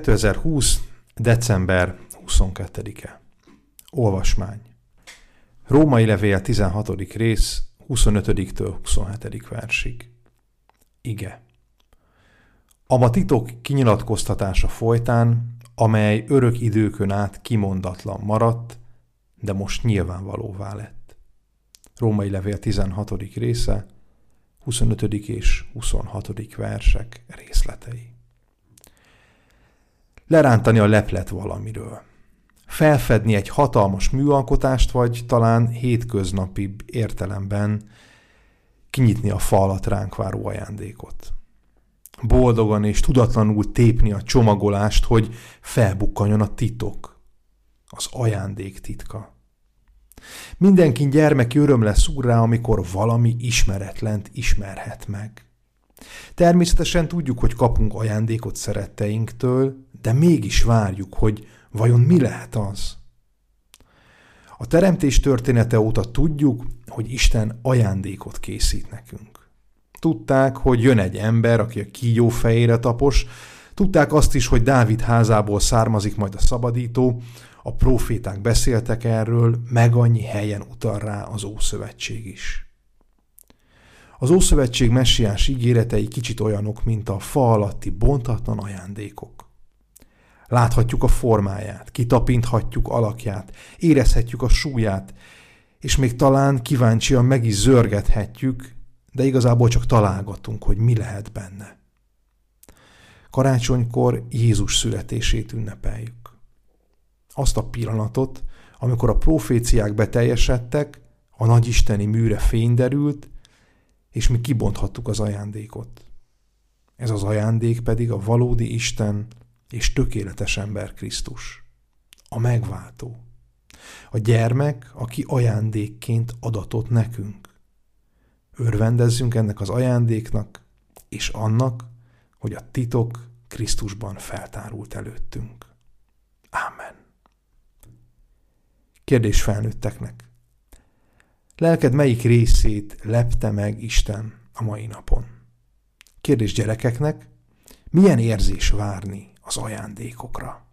2020. december 22-e. Olvasmány. Római levél 16. rész 25-től 27. versig. Ige. A ma titok kinyilatkoztatása folytán, amely örök időkön át kimondatlan maradt, de most nyilvánvalóvá lett. Római levél 16. része, 25. és 26. versek részletei lerántani a leplet valamiről. Felfedni egy hatalmas műalkotást, vagy talán hétköznapi értelemben kinyitni a falat ránk váró ajándékot. Boldogan és tudatlanul tépni a csomagolást, hogy felbukkanjon a titok, az ajándék titka. Mindenkin gyermeki öröm lesz úrrá, amikor valami ismeretlent ismerhet meg. Természetesen tudjuk, hogy kapunk ajándékot szeretteinktől, de mégis várjuk, hogy vajon mi lehet az. A teremtés története óta tudjuk, hogy Isten ajándékot készít nekünk. Tudták, hogy jön egy ember, aki a kígyó fejére tapos, tudták azt is, hogy Dávid házából származik majd a szabadító, a proféták beszéltek erről, meg annyi helyen utal rá az Ószövetség is. Az Ószövetség messiás ígéretei kicsit olyanok, mint a fa alatti bontatlan ajándékok. Láthatjuk a formáját, kitapinthatjuk alakját, érezhetjük a súlyát, és még talán kíváncsian meg is zörgethetjük, de igazából csak találgatunk, hogy mi lehet benne. Karácsonykor Jézus születését ünnepeljük. Azt a pillanatot, amikor a proféciák beteljesedtek, a nagyisteni műre fény derült, és mi kibonthattuk az ajándékot. Ez az ajándék pedig a valódi Isten és tökéletes ember Krisztus, a megváltó. A gyermek, aki ajándékként adatot nekünk. Örvendezzünk ennek az ajándéknak, és annak, hogy a titok Krisztusban feltárult előttünk. Ámen. Kérdés felnőtteknek. Lelked melyik részét lepte meg Isten a mai napon? Kérdés gyerekeknek, milyen érzés várni az ajándékokra?